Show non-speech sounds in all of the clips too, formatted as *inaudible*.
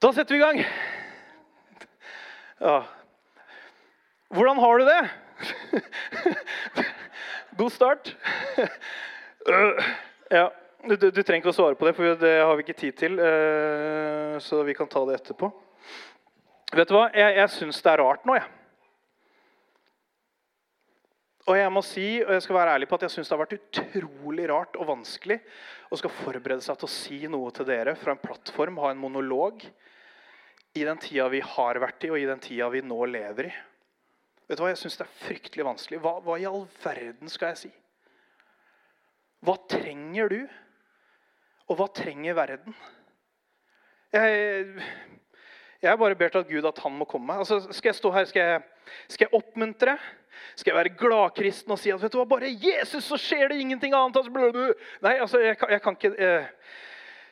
Da setter vi i gang. Ja. Hvordan har du det? *laughs* God start. Ja. Du, du, trenger ikke å svare på det, for det har vi ikke tid til. eh, Så vi kan ta det etterpå. Vet du hva? Jeg, jeg syns det er rart nå, jeg. Og jeg må si, og jeg skal være ærlig på at jeg syns det har vært utrolig rart og vanskelig å skal forberede seg til å si noe til dere fra en plattform, ha en monolog, i den tida vi har vært i, og i den tida vi nå lever i. Vet du hva, Jeg syns det er fryktelig vanskelig. Hva, hva i all verden skal jeg si? Hva trenger du? Og hva trenger verden? Jeg, jeg bare ber til at Gud at han må komme. Altså, skal jeg stå her, skal jeg, skal jeg oppmuntre? Skal jeg være gladkristen og si at vet du hva, bare Jesus, så skjer det ingenting annet? Altså. Nei, altså, jeg, kan- jeg kan ikke eh,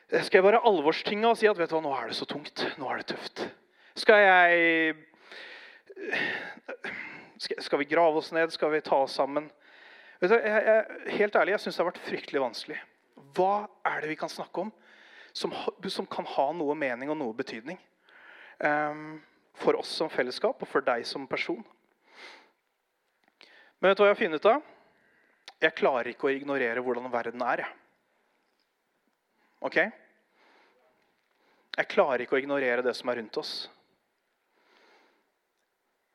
Skal jeg være alvorstinga og si at vet du hva, nå er det så tungt, nå er det tøft? Skal jeg skal, vi grave oss ned? Skal vi ta oss sammen? Vet du, jeg, jeg, helt ærlig, jeg syns det har vært fryktelig vanskelig. Hva er det vi kan snakke om som, som kan ha noe mening og noe betydning? Um, for oss som fellesskap og for deg som person. Men vet du hva jeg har funnet ut av? Jeg klarer ikke å ignorere hvordan verden er. jeg. Ok? Jeg klarer ikke å ignorere det som er rundt oss.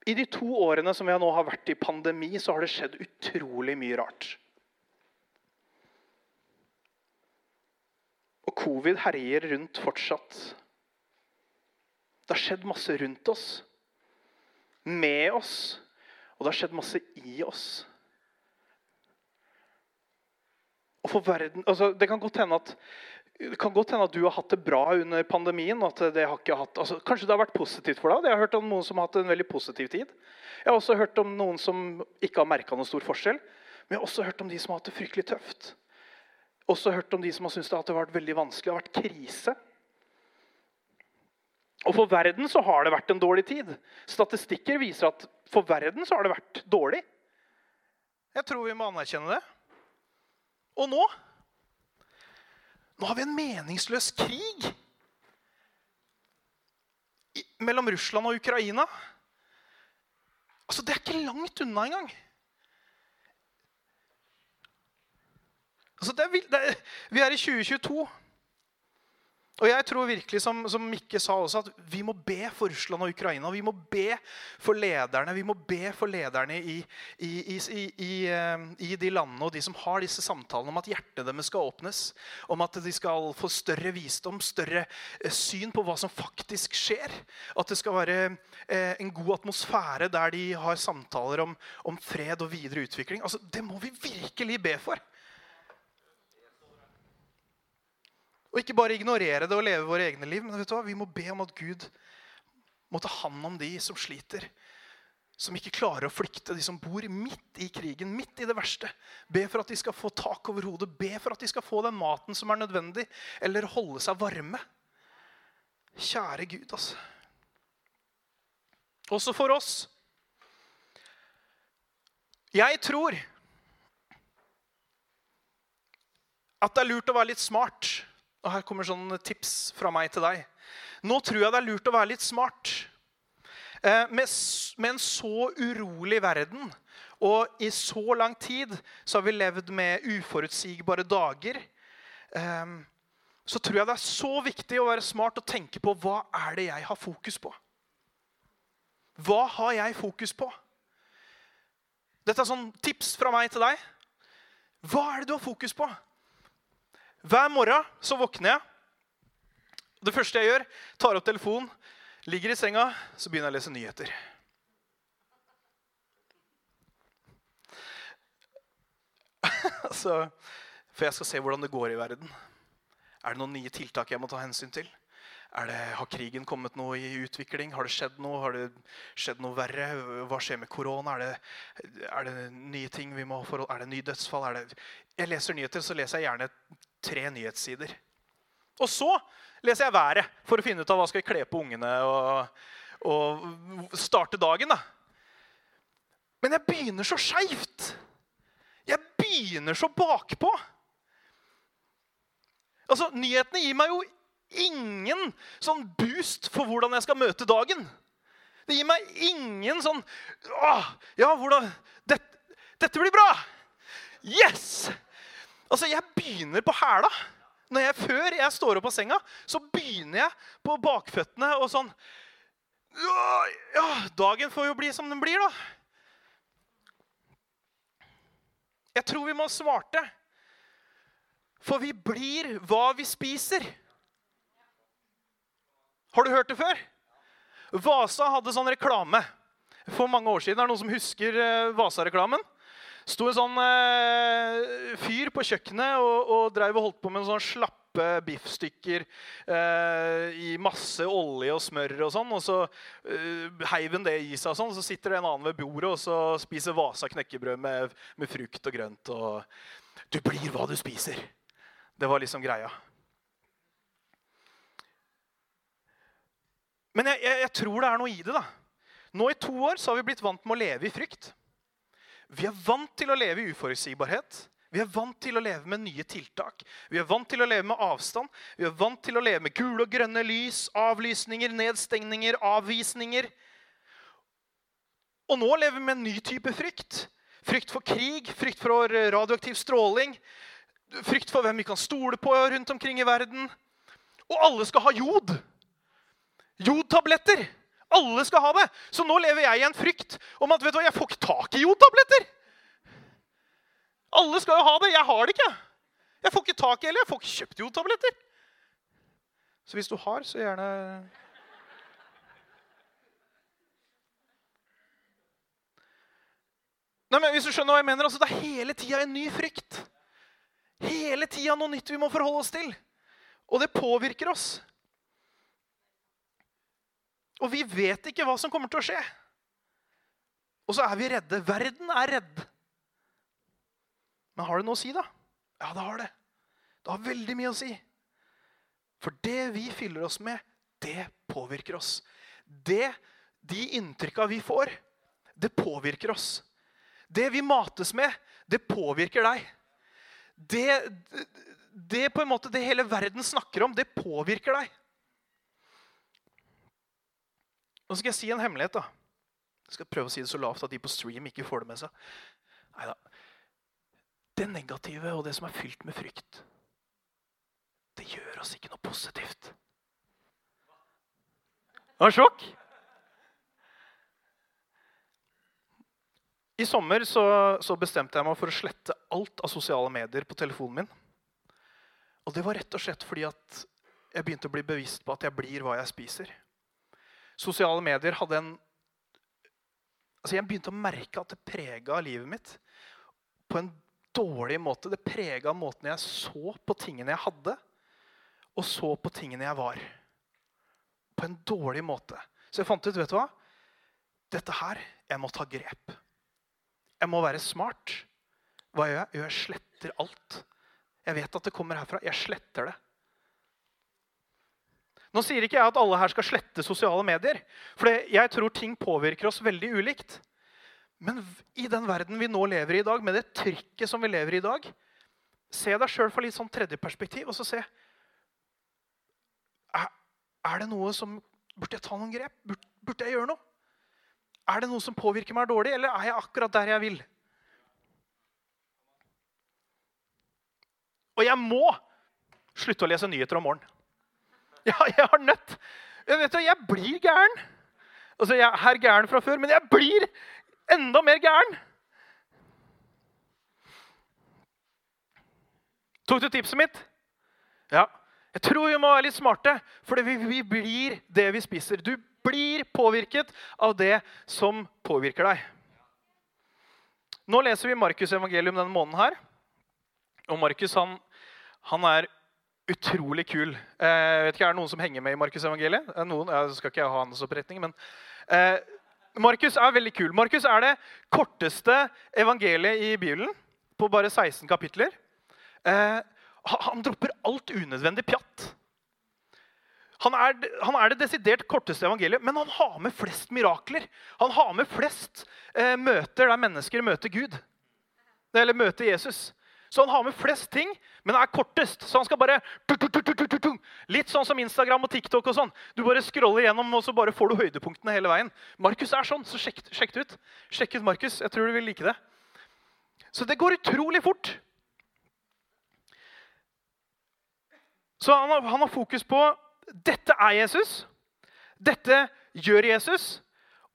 I de to årene som vi nå har vært i pandemi, så har det skjedd utrolig mye rart. Og covid herjer rundt fortsatt. Det har skjedd masse rundt oss, med oss, og det har skjedd masse i oss. Og for verden, altså Det kan godt hende at det kan godt hende at du har hatt det bra under pandemien. det hatt, altså, Kanskje det har vært positivt for deg. Jeg har hørt om noen som har hatt en veldig positiv tid. Jeg har også hørt om noen som ikke har merka noen stor forskjell. Men jeg har også hørt om de som har hatt det fryktelig tøft. Også hørt om de som har syntes det har vært veldig vanskelig, det har vært krise. Og for verden så har det vært en dårlig tid. Statistikker viser at for verden så har det vært dårlig. Jeg tror vi må anerkjenne det. Og nå Nå har vi en meningsløs krig mellom Russland og Ukraina. Altså, Det er ikke langt unna engang. Altså, det er, det er, vi er i 2022. Og jeg tror virkelig, som, som Mikke sa også, at vi må be for Russland og Ukraina. Vi må be for lederne Vi må be for lederne i, i, i, i, eh, de landene og de som har disse samtalene, om at hjertet deres skal åpnes. Om at de skal få større visdom, større eh, syn på hva som faktisk skjer. At det skal være eh, en god atmosfære der de har samtaler om, om fred og videre utvikling. Altså, Det må vi virkelig be for. Og ikke bare ignorere det og leve våre egne liv, men vet du hva? vi må be om at Gud må ta hånd om de som sliter. Som ikke klarer å flykte, de som bor midt i krigen, midt i det verste. Be for at de skal få tak over hodet, be for at de skal få den maten som er nødvendig, eller holde seg varme. Kjære Gud, altså. Også for oss. Jeg tror at det er lurt å være litt smart. Og her kommer sånne tips fra meg til deg. Nå tror jeg det er lurt å være litt smart. Eh, med, med en så urolig verden og i så lang tid så har vi levd med uforutsigbare dager. Eh, så tror jeg det er så viktig å være smart og tenke på hva er det jeg har fokus på. Hva har jeg fokus på? Dette er sånn tips fra meg til deg. Hva er det du har fokus på? Hver morgen så våkner jeg. Det første jeg gjør, tar opp telefonen, ligger i senga, så begynner jeg å lese nyheter. *laughs* altså, for jeg skal se hvordan det går i verden. Er det noen nye tiltak jeg må ta hensyn til? Det, har krigen kommet noe i utvikling? Har det skjedd noe? Har det skjedd noe verre? Hva skjer med korona? Er er det nye ting vi må forholde Er det nye dødsfall? Det, jeg leser nyheter, så leser jeg gjerne tre nyhetssider. Og så leser jeg været for å finne ut av hva skal jeg kle på ungene og, og starte dagen. da. Men jeg begynner så skeivt. Jeg begynner så bakpå. Altså, Nyhetene gir meg jo ingen sånn boost for hvordan jeg skal møte dagen. Det gir meg ingen sånn Åh, ja, hvordan dette, dette blir bra! Yes! Altså, jeg begynner på hæla. Når jeg, før jeg står opp av senga, så begynner jeg på bakføttene og sånn Ja, dagen får jo bli som den blir, da. Jeg tror vi må svarte. For vi blir hva vi spiser. Har du hørt det før? Vasa hadde sånn reklame for mange år siden. Er det noen som husker eh, Vasa-reklamen? Sto en sånn eh, fyr på kjøkkenet og, og dreiv og holdt på med en sånn slappe biffstykker eh, i masse olje og smør og sånn. Og så eh, heiv han det i seg, og sånn, så sitter det en annen ved bordet og så spiser Vasa knekkebrød med, med frukt og grønt. Og du blir hva du spiser. Det var liksom greia. Men jeg, jeg, jeg, tror det er noe i det. da. Nå i to år så har vi blitt vant med å leve i frykt. Vi er vant til å leve i uforutsigbarhet. Vi er vant til å leve med nye tiltak. Vi er vant til å leve med avstand. Vi er vant til å leve med gule og grønne lys, avlysninger, nedstengninger, avvisninger. Og nå lever vi med en ny type frykt. Frykt for krig, frykt for radioaktiv stråling, frykt for hvem vi kan stole på rundt omkring i verden. Og alle skal ha jod. Jodtabletter. Alle skal ha det. Så nå lever jeg i en frykt om at vet du hva, jeg får ikke tak i jodtabletter. Alle skal jo ha det. Jeg har det ikke. Jeg får ikke tak i eller jeg får ikke kjøpt jodtabletter. Så hvis du har, så gjerne Nei, men hvis du skjønner hva jeg mener, altså, Det er hele tida en ny frykt. Hele tida noe nytt vi må forholde oss til. Og det påvirker oss. Og vi vet ikke hva som kommer til å skje. Og så er vi redde. Verden er redd. Men har det noe å si, da? Ja, det har det. Det har veldig mye å si. For det vi fyller oss med, det påvirker oss. Det, De inntrykka vi får, det påvirker oss. Det vi mates med, det påvirker deg. Det, det, på en måte, det hele verden snakker om, det påvirker deg. Nå skal jeg si en hemmelighet. da. Jeg skal prøve å si det så lavt at de på stream ikke får det med seg. Neida. Det negative og det som er fylt med frykt, det gjør oss ikke noe positivt. Det var sjokk. I sommer så, så, bestemte jeg meg for å slette alt av sosiale medier på telefonen min. Og det var rett og slett fordi at jeg begynte å bli bevisst på at jeg blir hva jeg spiser. Sosiale medier hadde en altså Jeg begynte å merke at det prega livet mitt på en dårlig måte. Det prega måten jeg så på tingene jeg hadde, og så på tingene jeg var. På en dårlig måte. Så jeg fant ut vet du hva? Dette her, jeg må ta grep. Jeg må være smart. Hva gjør jeg? Jeg sletter alt. Jeg vet at det kommer herfra. Jeg sletter det. Nå sier ikke jeg at alle her skal slette sosiale medier. For jeg tror ting påvirker oss veldig ulikt. Men i den verden vi nå lever i i dag, med det trykket som vi lever i i dag, se deg sjøl fra litt sånn tredjeperspektiv og så se er, det noe som Burde jeg ta noen grep? Burde jeg gjøre noe? Er det noe som påvirker meg dårlig, eller er jeg akkurat der jeg vil? Og jeg må slutte å lese nyheter om morgenen. *laughs* Ja, jeg har nødt. Jeg, du, jeg blir gæren. Altså, Jeg er gæren fra før, men jeg blir enda mer gæren. Tok du tipset mitt? Ja. Jeg tror vi må være litt smarte, for vi, vi blir det vi spiser. Du blir påvirket av det som påvirker deg. Nå leser vi Markus' evangelium denne måneden. her. Og Markus han, han er utrolig kul. Eh, vet ikke, Er det noen som henger med i Markus evangeliet? Noen, jeg skal ikke ha handelsoppretning, men eh, Markus er veldig kul. Markus er det korteste evangeliet i Bibelen, på bare 16 kapitler. Eh, han dropper alt unødvendig pjatt. Han er, han er, det desidert korteste evangeliet, men han har med flest mirakler. Han har med flest eh, møter der mennesker møter Gud. Eller møter Jesus. Så han har med flest ting, men er kortest. Så han skal bare Litt sånn som Instagram og TikTok. og sånn. Du bare scroller gjennom, og så bare får du høydepunktene hele veien. Markus er sånn, så sjekk, sjekk det ut. Sjekk ut Markus. Jeg tror du vil like det. Så det går utrolig fort. Så han har, han har fokus på dette er Jesus. Dette gjør Jesus.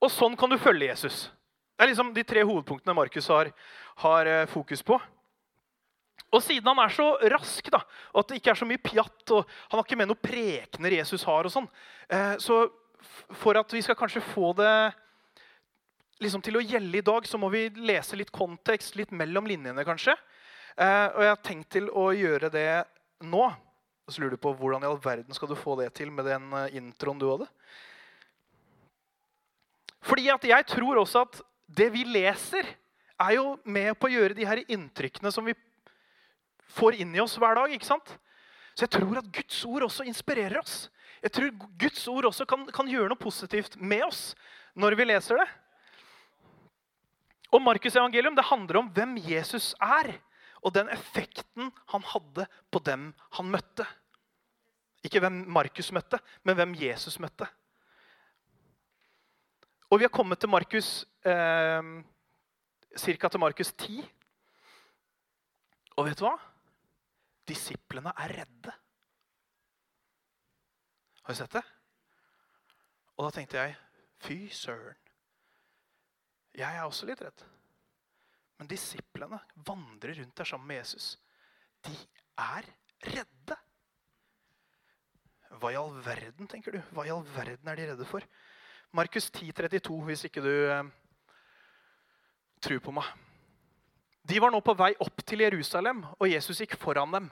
Og sånn kan du følge Jesus. Det er liksom de tre hovedpunktene Markus har, har eh, fokus på. Og siden han er så rask, da, og at det ikke er så mye pjatt og Han har ikke med noen prekener Jesus har, og sånn, eh, så for at vi skal kanskje få det liksom til å gjelde i dag, så må vi lese litt kontekst, litt mellom linjene, kanskje. Eh, og jeg har tenkt til å gjøre det nå. Og så lurer du på hvordan i all verden skal du få det til med den eh, introen du hadde. Fordi at jeg tror også at det vi leser, er jo med på å gjøre de her inntrykkene som vi får inn i oss hver dag. ikke sant? Så jeg tror at Guds ord også inspirerer oss. Jeg tror Guds ord også kan, kan gjøre noe positivt med oss når vi leser det. Og Markus' evangelium det handler om hvem Jesus er, og den effekten han hadde på dem han møtte. Ikke hvem Markus møtte, men hvem Jesus møtte. Og vi har kommet til Markus eh, ca. til Markus 10. Og vet du hva? Disiplene er redde. Har du sett det? Og da tenkte jeg fy søren. Jeg er også litt redd. Men disiplene vandrer rundt der sammen med Jesus. De er redde. Hva i all verden, tenker du? Hva i all verden er de redde for? Markus 10, 32, hvis ikke du eh, tror på meg. De var nå på vei opp til Jerusalem, og Jesus gikk foran dem.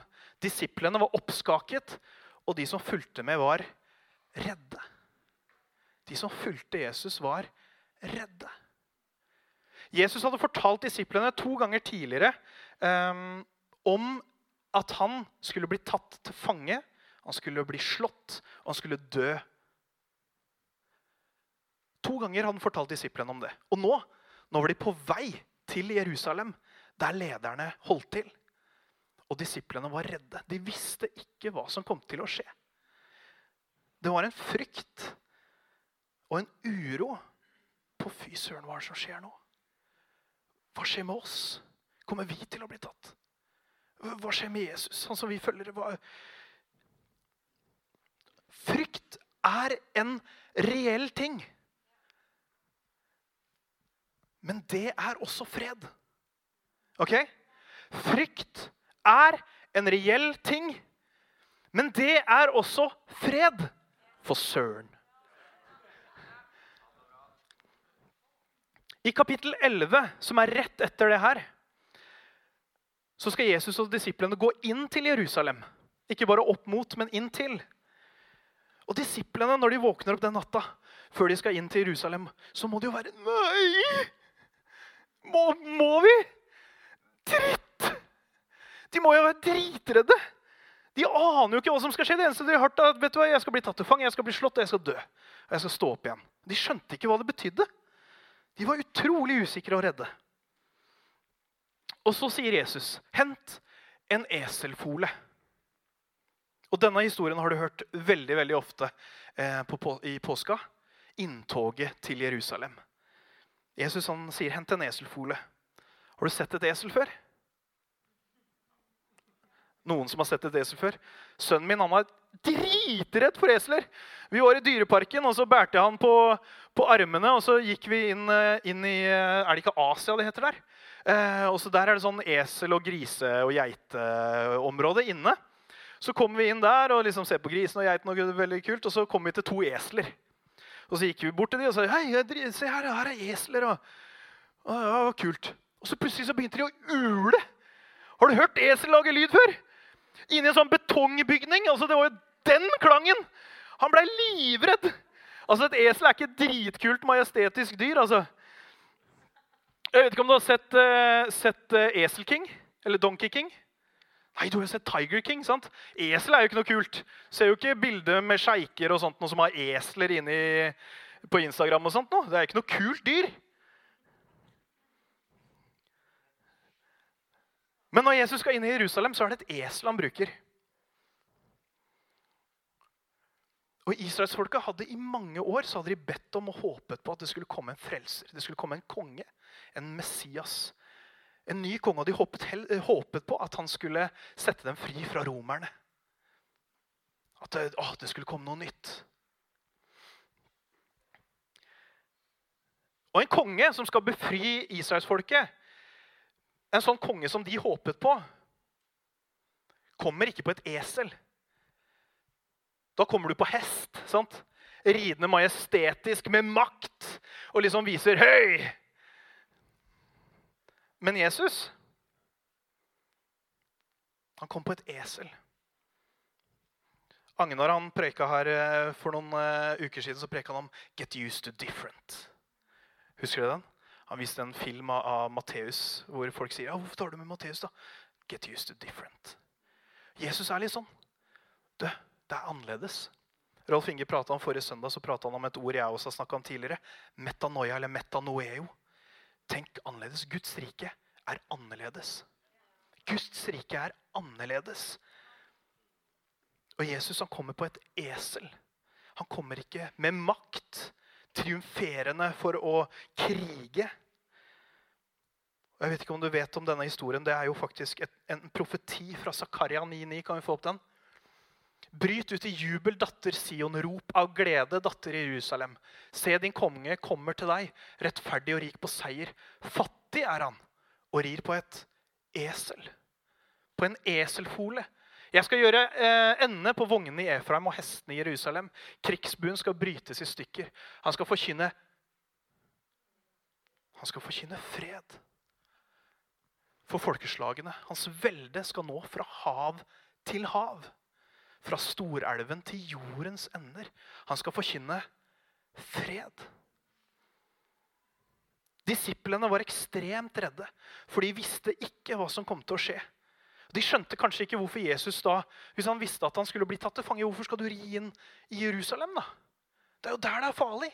Disiplene var oppskaket, og de som fulgte med, var redde. De som fulgte Jesus, var redde. Jesus hadde fortalt disiplene to ganger tidligere um, om at han skulle bli tatt til fange, han skulle bli slått, og han skulle dø. To ganger hadde han fortalt disiplene om det. Og nå, nå var de på vei til Jerusalem, der lederne holdt til. Og disiplene var redde. De visste ikke hva som kom til å skje. Det var en frykt og en uro på fy søren, hva er det som skjer nå? Hva skjer med oss? Kommer vi til å bli tatt? Hva skjer med Jesus, han som vi følger? Hva? Frykt er en reell ting. Men det er også fred. Ok? Frykt er en reell ting, men det er også fred. For søren. I kapittel 11, som er rett etter det her, så skal Jesus og disiplene gå inn til Jerusalem. Ikke bare opp mot, men inn til. Og disiplene, når de våkner opp den natta, før de skal inn til Jerusalem, så må de jo være Nei! Må, må vi? Dritt! De må jo være dritredde. De aner jo ikke hva som skal skje. Det eneste de har hørt, er at vet du hva, jeg skal bli tatt til fang, jeg skal bli slått og jeg skal dø. Og jeg skal stå opp igjen. De skjønte ikke hva det betydde. De var utrolig usikre og redde. Og så sier Jesus, 'Hent en eselfole'. Og Denne historien har du hørt veldig veldig ofte eh, på, på, i påska. Inntoget til Jerusalem. Jesus han sier, 'Hent en eselfole'. Har du sett et esel før? Noen som har sett et esel før? Sønnen min han var dritredd for esler. Vi var i Dyreparken, og så bærte han på, på armene. Og så gikk vi inn, eh, inn, i eh, Er det ikke Asia det heter der? Eh, og så Der er det sånn esel- og grise- og geiteområde inne. Så kommer vi inn der og liksom ser på grisen og geiten, og det er veldig kult, og så kommer vi til to esler. Og så gikk vi bort til dem og sa hei, se her, her er esler. Og, og, ja, kult. Og så plutselig så begynte de å ule. Har du hørt esel lage lyd før? Inni en sånn betongbygning. altså Det var jo den klangen! Han blei livredd. Altså Et esel er ikke et dritkult, majestetisk dyr. altså. Jeg vet ikke om du har sett, uh, sett uh, Esel King? Eller Donkey King? Nei, du har sett Tiger King. sant? Esel er jo ikke noe kult. Ser jo ikke bilder med sjeiker og sånt, noe som har esler inni på Instagram. og sånt. Noe. Det er ikke noe kult dyr. Men når Jesus skal inn i Jerusalem, så er det et esel han bruker. Og Israelsfolket hadde I mange år så hadde de bedt om og håpet på at det skulle komme en frelser. Det skulle komme en konge, en Messias. En ny konge. Og de håpet, håpet på at han skulle sette dem fri fra romerne. At det, å, det skulle komme noe nytt. Og en konge som skal befri israelsfolket, en sånn konge som de håpet på, kommer ikke på et esel. Da kommer du på hest. sant? Ridende majestetisk med makt og liksom viser 'høy'. Men Jesus han kom på et esel. Agnar han preka her eh, for noen uh, uker siden så preka han om 'get used to different'. Husker du den? Han viste en film av, av Matteus hvor folk sier ja, 'Hvorfor tar du med Matteus?' da? 'Get used to different'. Jesus er litt sånn. Du, det er annerledes. Rolf Inge prata om Forrige søndag så han om et ord jeg også har snakka om tidligere. Metanoia eller metanoeo. Tenk annerledes. Guds rike er annerledes. Guds rike er annerledes. Og Jesus han kommer på et esel. Han kommer ikke med makt, triumferende for å krige. Jeg vet ikke om du vet om denne historien. Det er jo faktisk et, en profeti fra Zakaria 9,9. Kan vi få opp den? Bryt ut i jubel, datter Sion. Rop av glede, datter Jerusalem. Se, din konge kommer til deg, rettferdig og rik på seier. Fattig er han og rir på et esel. På en eselfole. Jeg skal gjøre eh, ende på vognene i Efraim og hestene i Jerusalem. Krigsbuen skal brytes i stykker. Han skal forkynne Han skal forkynne fred for folkeslagene. Hans velde skal nå fra hav til hav. Fra storelven til jordens ender. Han skal forkynne fred. Disiplene var ekstremt redde, for de visste ikke hva som kom til å skje. De skjønte kanskje ikke hvorfor Jesus da, hvis han visste at han skulle bli tatt til fange, hvorfor skal du ri inn i Jerusalem? da? Det er jo der det er farlig.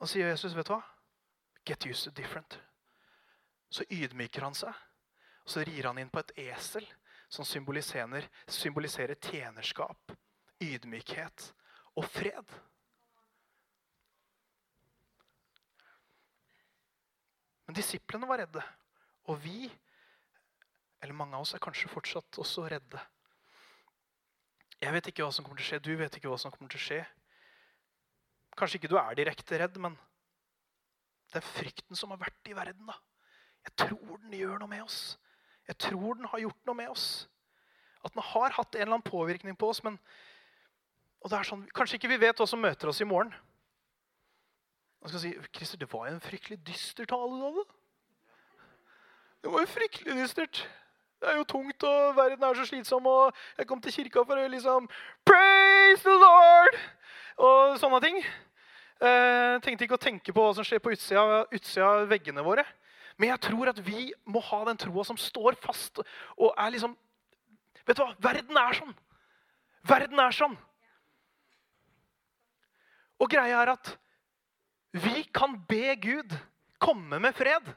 Og sier Jesus, vet du hva? Get used to different. Så ydmyker han seg, og så rir han inn på et esel som symboliserer, symboliserer tjenerskap, ydmykhet og fred. Men disiplene var redde. Og vi, eller mange av oss, er kanskje fortsatt også redde. Jeg vet ikke hva som kommer til å skje. Du vet ikke hva som kommer til å skje. Kanskje ikke du er direkte redd, men det er frykten som har vært i verden. da. Jeg tror den gjør noe med oss. Jeg tror den har gjort noe med oss. At den har hatt en eller annen påvirkning på oss. men og det er sånn, Kanskje ikke vi vet hva som møter oss i morgen. Man skal si Christer, det var jo en fryktelig dyster tale. da. Det var jo fryktelig dystert. Det er jo tungt, og verden er så slitsom. Og jeg kom til kirka for å liksom Praise the Lord! Og sånne ting. Eh, tenkte ikke å tenke på hva som skjer på utsida, utsida av veggene våre. Men jeg tror at vi må ha den troa som står fast og er liksom Vet du hva? Verden er sånn. Verden er sånn. Og greia er at vi kan be Gud komme med fred.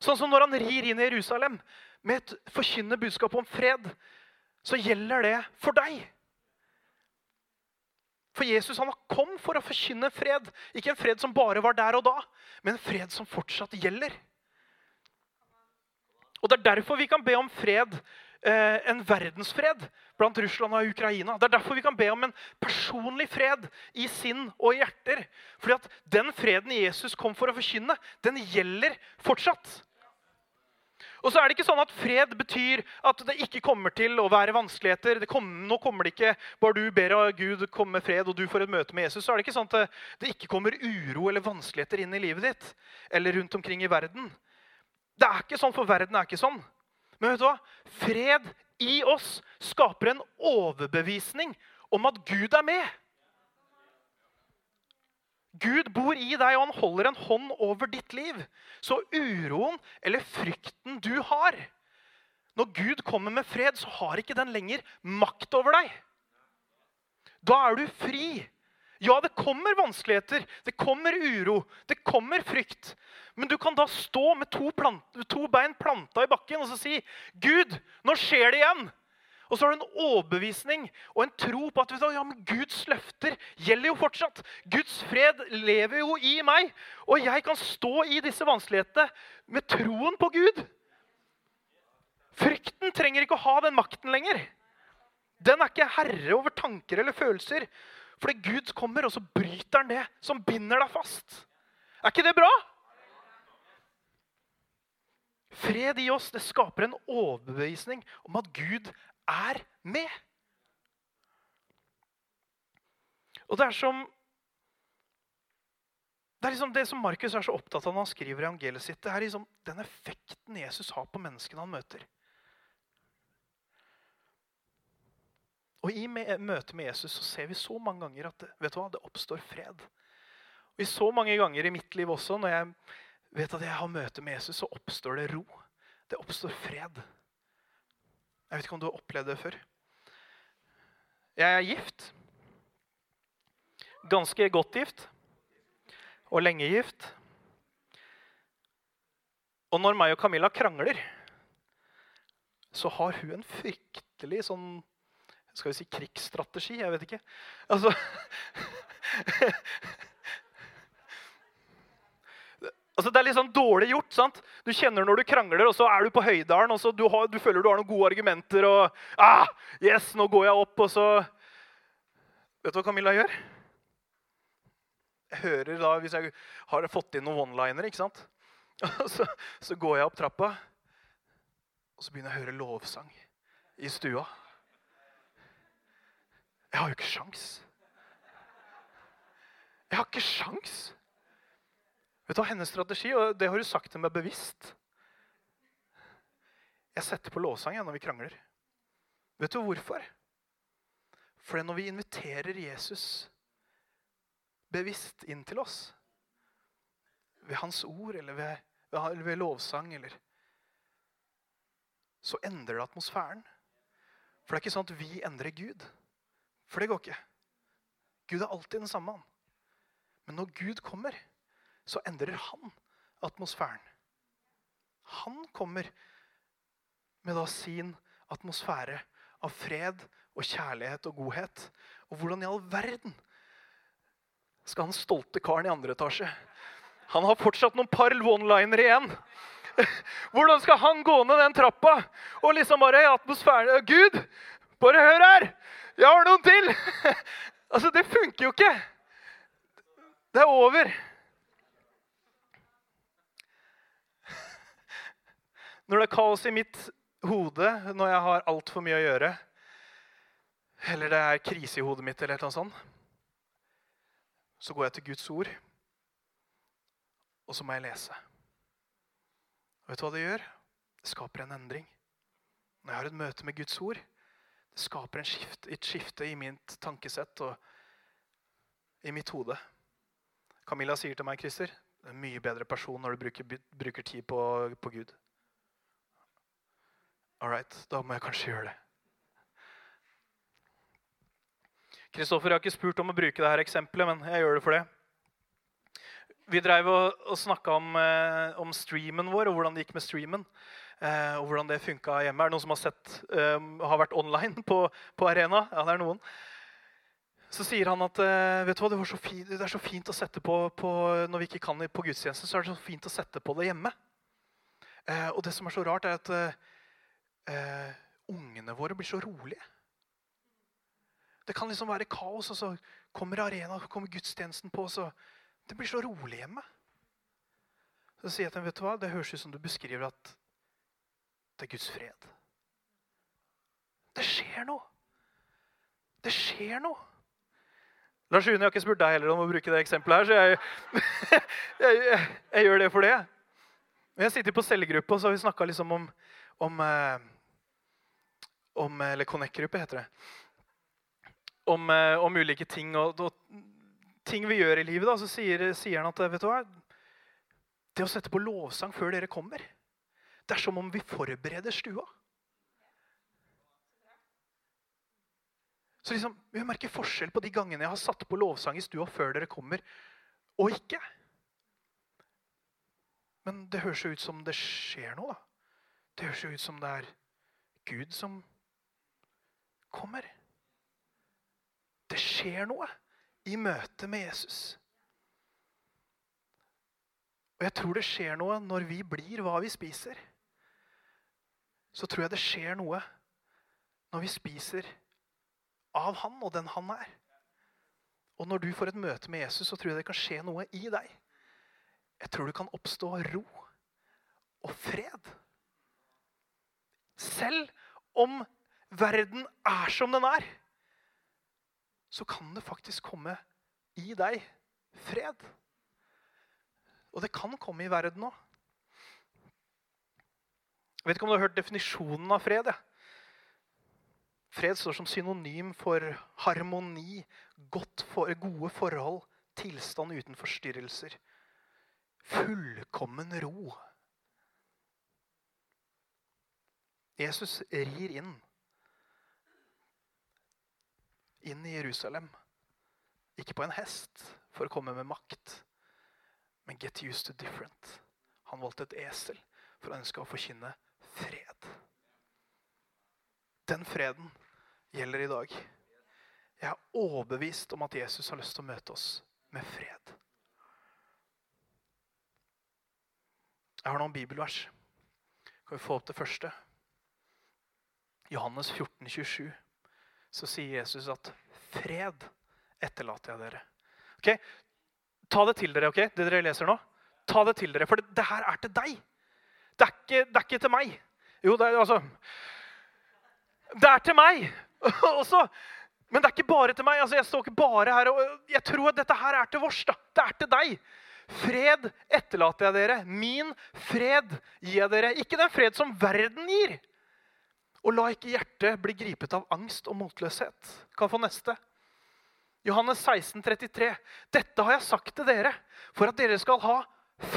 Sånn som når han rir inn i Jerusalem med et forkynnende budskap om fred, så gjelder det for deg. For Jesus han kom for å forkynne fred. Ikke en fred som bare var der og da, men en fred som fortsatt gjelder. Og Det er derfor vi kan be om fred Eh, en verdensfred blant Russland og Ukraina. Det er derfor vi kan be om en personlig fred i sinn og i hjerter. Fordi at den freden Jesus kom for å forkynne, den gjelder fortsatt. Og så er det ikke sånn at Fred betyr at det ikke kommer til å være vanskeligheter. Kommer, nå kommer det ikke bare du ber av Gud komme med fred, og du får et møte med Jesus. Så er det ikke sånn at det ikke kommer uro eller vanskeligheter inn i livet ditt eller rundt omkring i verden. Det er ikke sånn, for verden er ikke sånn. Men vet du hva? Fred i oss skaper en overbevisning om at Gud er med. Gud bor i deg, og han holder en hånd over ditt liv. Så uroen eller frykten du har Når Gud kommer med fred, så har ikke den lenger makt over deg. Da er du fri. Ja, det kommer vanskeligheter, det kommer uro, det kommer frykt. Men du kan da stå med to, plant, to bein planta i bakken og si, 'Gud, nå skjer det igjen.' Og så har du en overbevisning og en tro på at ja, Guds løfter gjelder jo fortsatt. Guds fred lever jo i meg. Og jeg kan stå i disse vanskelighetene med troen på Gud. Frykten trenger ikke å ha den makten lenger. Den er ikke herre over tanker eller følelser. Fordi Gud kommer, og så bryter han det som binder deg fast. Er ikke det bra? Fred i oss det skaper en overbevisning om at Gud er med. Og det er som det er liksom det som Markus er så opptatt av når han skriver i evangeliet sitt. Det er liksom den effekten Jesus har på menneskene han møter. Og I møte med Jesus så ser vi så mange ganger at vet du hva, det oppstår fred. Og I så mange ganger i mitt liv også, når jeg vet at jeg har møte med Jesus, så oppstår det ro. Det oppstår fred. Jeg vet ikke om du har opplevd det før. Jeg er gift. Ganske godt gift. Og lenge gift. Og når meg og Camilla krangler, så har hun en fryktelig sånn Skal vi si krigsstrategi? Jeg vet ikke. Altså *laughs* Altså, det er litt sånn dårlig gjort. sant? Du kjenner når du krangler, og så er du på Høydalen og så du, har, du føler du har noen gode argumenter. og ah, yes, nå går jeg opp, og så Vet du hva Camilla gjør? Jeg hører da, Hvis jeg har fått inn noen one-linere, ikke sant? *laughs* Så, så, går jeg opp trappa, og så begynner jeg å høre lovsang i stua. Jeg har jo ikke sjans. Jeg har ikke sjans. Vet du hva hennes strategi, og det har hun sagt til meg bevisst Jeg setter på lovsang når vi krangler. Vet du hvorfor? For når vi inviterer Jesus bevisst inn til oss, ved hans ord eller ved, ved, ved lovsang eller Så endrer det atmosfæren. For det er ikke sånn at vi endrer Gud. For det går ikke. Gud er alltid den samme. Men når Gud kommer, så endrer han atmosfæren. Han kommer med da sin atmosfære av fred og kjærlighet og godhet. Og hvordan i all verden skal han stolte karen i andre etasje Han har fortsatt noen par one-liner igjen. *laughs* Hvordan skal han gå ned den trappa og liksom bare i atmosfæren Gud, bare hør her! Jeg har noen til! *laughs* Altså, det funker jo ikke. Det er over. Når det er kaos i mitt hode, når jeg har altfor mye å gjøre, eller det er krise i hodet mitt, eller noe sånt, så går jeg til Guds ord, og så må jeg lese. Og vet du hva det gjør? Det skaper en endring. Når jeg har et møte med Guds ord, det skaper skift, et skifte i mitt tankesett og i mitt hode. Camilla sier til meg, Christer, du er en mye bedre person når du bruker, bruker tid på, på Gud. All right, da må jeg kanskje gjøre det. Kristoffer har ikke spurt om å bruke dette eksempelet, men jeg gjør det for det. Vi drev og, og snakka om, eh, om, streamen vår og hvordan det gikk med streamen. Eh, og hvordan det funka hjemme. Er det noen som har, sett, eh, har vært online på, på, Arena? Ja, det er noen. Så sier han at eh, vet du hva, det, fint, det, er så fint å sette på, på når vi ikke kan på gudstjeneste, så er det så fint å sette på det hjemme. Eh, og det som er så rart, er at eh, ungene våre blir så rolige. Det kan liksom være kaos, og så kommer arena, så kommer gudstjenesten på. så Det blir så rolig hjemme. Så sier jeg til dem, vet du hva, Det høres ut som du beskriver at det er Guds fred. Det skjer noe. Det skjer noe. Lars Rune, jeg har ikke spurt deg heller om å bruke det eksempelet her, så jeg, *laughs* jeg, jeg, jeg gjør det for det. Jeg sitter på cellegruppe, og så har vi snakka liksom om, om eh, om Eller Connect-gruppe, heter det. Om, eh, om, ulike ting og, og, ting vi gjør i livet. Da, så sier, sier, han at vet du hva, det å sette på lovsang før dere kommer, det er som om vi forbereder stua. Så liksom, Vi merker forskjell på de gangene jeg har satt på lovsang i stua før dere kommer, og ikke. Men det høres jo ut som det skjer noe, da. Det høres jo ut som det er Gud som kommer. Det skjer noe i møte med Jesus. Og jeg tror det skjer noe når vi blir hva vi spiser. Så tror jeg det skjer noe når vi spiser av han og den han er. Og når du får et møte med Jesus, så tror jeg det kan skje noe i deg. Jeg tror det kan oppstå ro og fred. Selv om verden er som den er, så kan det faktisk komme i deg fred. Og det kan komme i verden òg. Jeg vet ikke om du har hørt definisjonen av fred? Ja. Fred står som synonym for harmoni, for, gode forhold, tilstand uten forstyrrelser. Fullkommen ro. Jesus rir inn. Inn i Jerusalem. Ikke på en hest for å komme med makt, men get used to different. Han valgte et esel for å ønske å forkynne fred. Den freden gjelder i dag. Jeg er overbevist om at Jesus har lyst til å møte oss med fred. Jeg har noen bibelvers. Kan vi få opp det første? Johannes 14, 27. Så sier Jesus at 'fred etterlater jeg dere'. Ok? Ta det til dere, ok? det dere leser nå. Ta det til dere, For det, det her er til deg. Det er, ikke, det er ikke til meg. Jo, det er altså Det er til meg *laughs* også. Men det er ikke bare til meg. altså Jeg står ikke bare her, og jeg tror at dette her er til vårs. da. Det er til deg. Fred etterlater jeg dere. Min fred gir jeg dere. Ikke den fred som verden gir. Og la ikke hjertet bli gripet av angst og motløshet. Kan få neste. Johannes 16, 33. Dette har jeg sagt til dere for at dere skal ha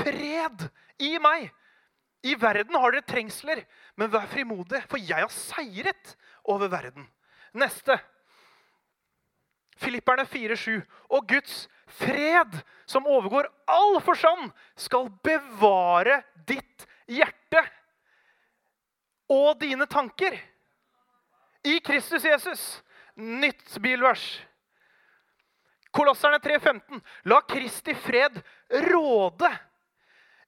fred i meg. I verden har dere trengsler, men vær frimodige, for jeg har seiret over verden. Neste. Filipperne 4,7. Og Guds fred, som overgår all forstand, skal bevare ditt hjerte og dine tanker i Kristus Jesus. Nytt bilvers. Kolosserne 3,15. La Kristi fred råde.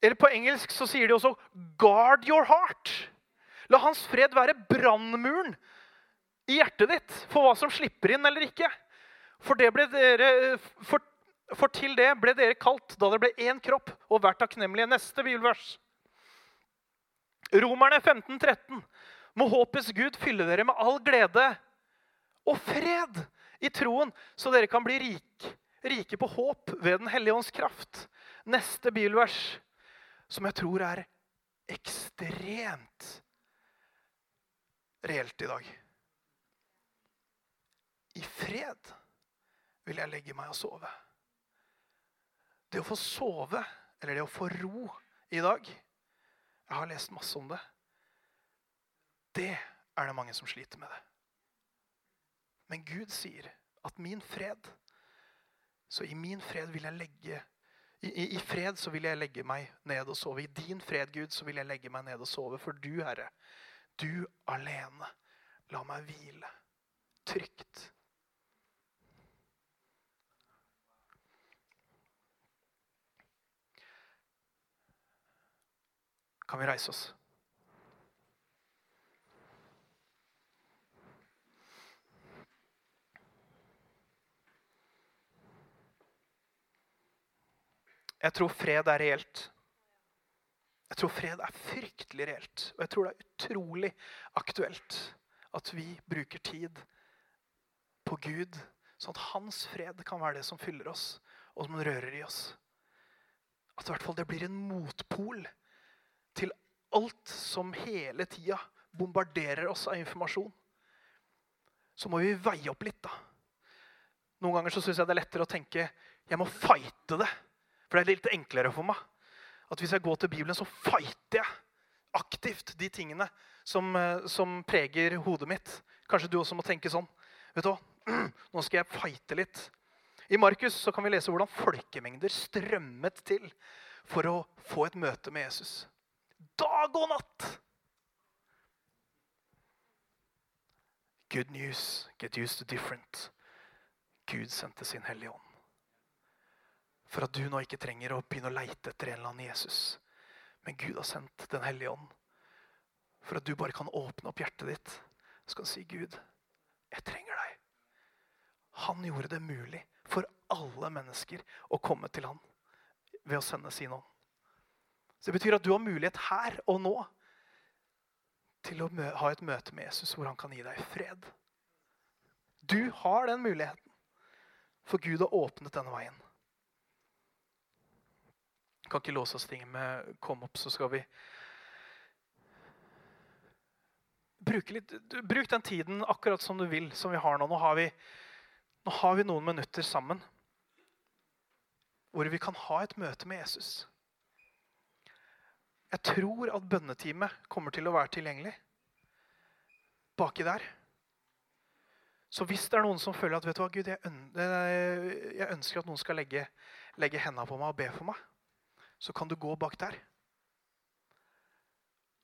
Eller på engelsk så sier de også 'guard your heart'. La hans fred være brannmuren i hjertet ditt for hva som slipper inn eller ikke. For, dere, for, for til det ble dere kalt da det ble én kropp, og vært takknemlige. Neste bibelvers. Romerne 15, 13. Må håpets Gud fylle dere med all glede og fred i troen, så dere kan bli rik, rike på håp ved Den hellige ånds kraft. Neste bibelvers, som jeg tror er ekstremt reelt i dag. I fred vil jeg legge meg og sove. Det å få sove, eller det å få ro i dag Jeg har lest masse om det. Det er det mange som sliter med det. Men Gud sier at min fred Så i min fred vil jeg legge i, i, I, fred så vil jeg legge meg ned og sove. I din fred, Gud, så vil jeg legge meg ned og sove. For du, Herre, du alene, la meg hvile Kan vi reise oss? Jeg tror fred er reelt. Jeg tror fred er fryktelig reelt. Og jeg tror det er utrolig aktuelt at vi bruker tid på Gud, sånn at hans fred kan være det som fyller oss, og som rører i oss. At i hvert fall det blir en motpol til alt som hele tida bombarderer oss av informasjon. Så må vi veie opp litt, da. Noen ganger så syns jeg det er lettere å tenke jeg må fighte det. For det er litt enklere for meg. At hvis jeg går til Bibelen, så fighter jeg aktivt de tingene som, eh, som preger hodet mitt. Kanskje du også må tenke sånn. Vet du hva? *clears throat* nå skal jeg fighte litt. I Markus så kan vi lese hvordan folkemengder strømmet til for å få et møte med Jesus. Dag og natt! Good news. Get used to different. Gud sendte sin Hellige Ånd. For at du nå ikke trenger å begynne å leite etter en eller annen Jesus. Men Gud har sendt Den hellige ånd. For at du bare kan åpne opp hjertet ditt. Så kan du si, Gud, jeg trenger deg. Han gjorde det mulig for alle mennesker å komme til han ved å sende sin ånd. Så Det betyr at du har mulighet her og nå til å ha et møte med Jesus hvor han kan gi deg fred. Du har den muligheten, for Gud har åpnet denne veien. Vi kan ikke låse oss ting med 'kom opp', så skal vi litt, Bruk den tiden akkurat som du vil, som vi har nå. Nå har vi, nå har vi noen minutter sammen hvor vi kan ha et møte med Jesus. Jeg tror at bønneteamet kommer til å være tilgjengelig baki der. Så hvis det er noen som føler at vet du hva, Gud, jeg, ønsker at noen skal legge, legge hendene på meg og be for meg, så kan du gå bak der.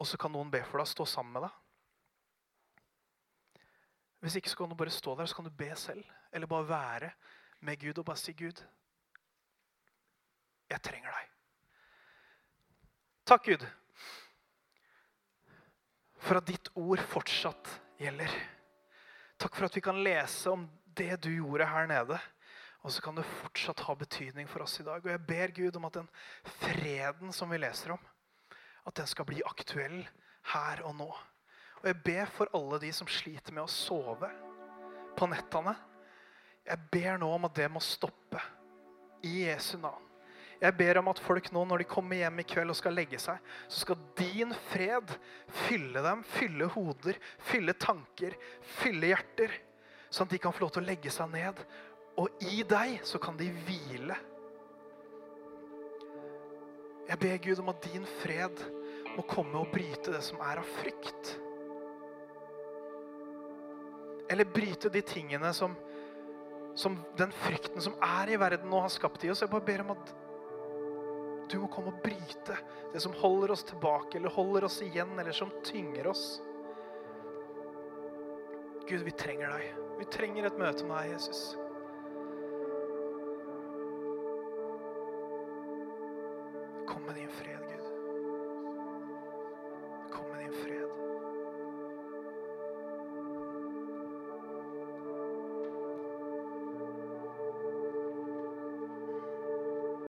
Og så kan noen be for deg, stå sammen med deg. Hvis ikke så kan du bare stå der så kan du be selv. Eller bare være med Gud og bare si, 'Gud, jeg trenger deg'. Takk, Gud, for at ditt ord fortsatt gjelder. Takk for at vi kan lese om det du gjorde her nede. Og så kan det fortsatt ha betydning for oss i dag. Og jeg ber Gud om at den freden som vi leser om, at den skal bli aktuell her og nå. Og jeg ber for alle de som sliter med å sove på nettene. Jeg ber nå om at det må stoppe. I Jesu navn. Jeg ber om at folk nå, når de kommer hjem i kveld og skal legge seg, så skal din fred fylle dem, fylle hoder, fylle tanker, fylle hjerter. Sånn at de kan få lov til å legge seg ned. Og i deg så kan de hvile. Jeg ber Gud om at din fred må komme og bryte det som er av frykt. Eller bryte de tingene som, som den frykten som er i verden og har skapt i oss. Jeg bare ber om at du må komme og bryte det som holder oss tilbake eller holder oss igjen, eller som tynger oss. Gud, vi trenger deg. Vi trenger et møte med deg, Jesus.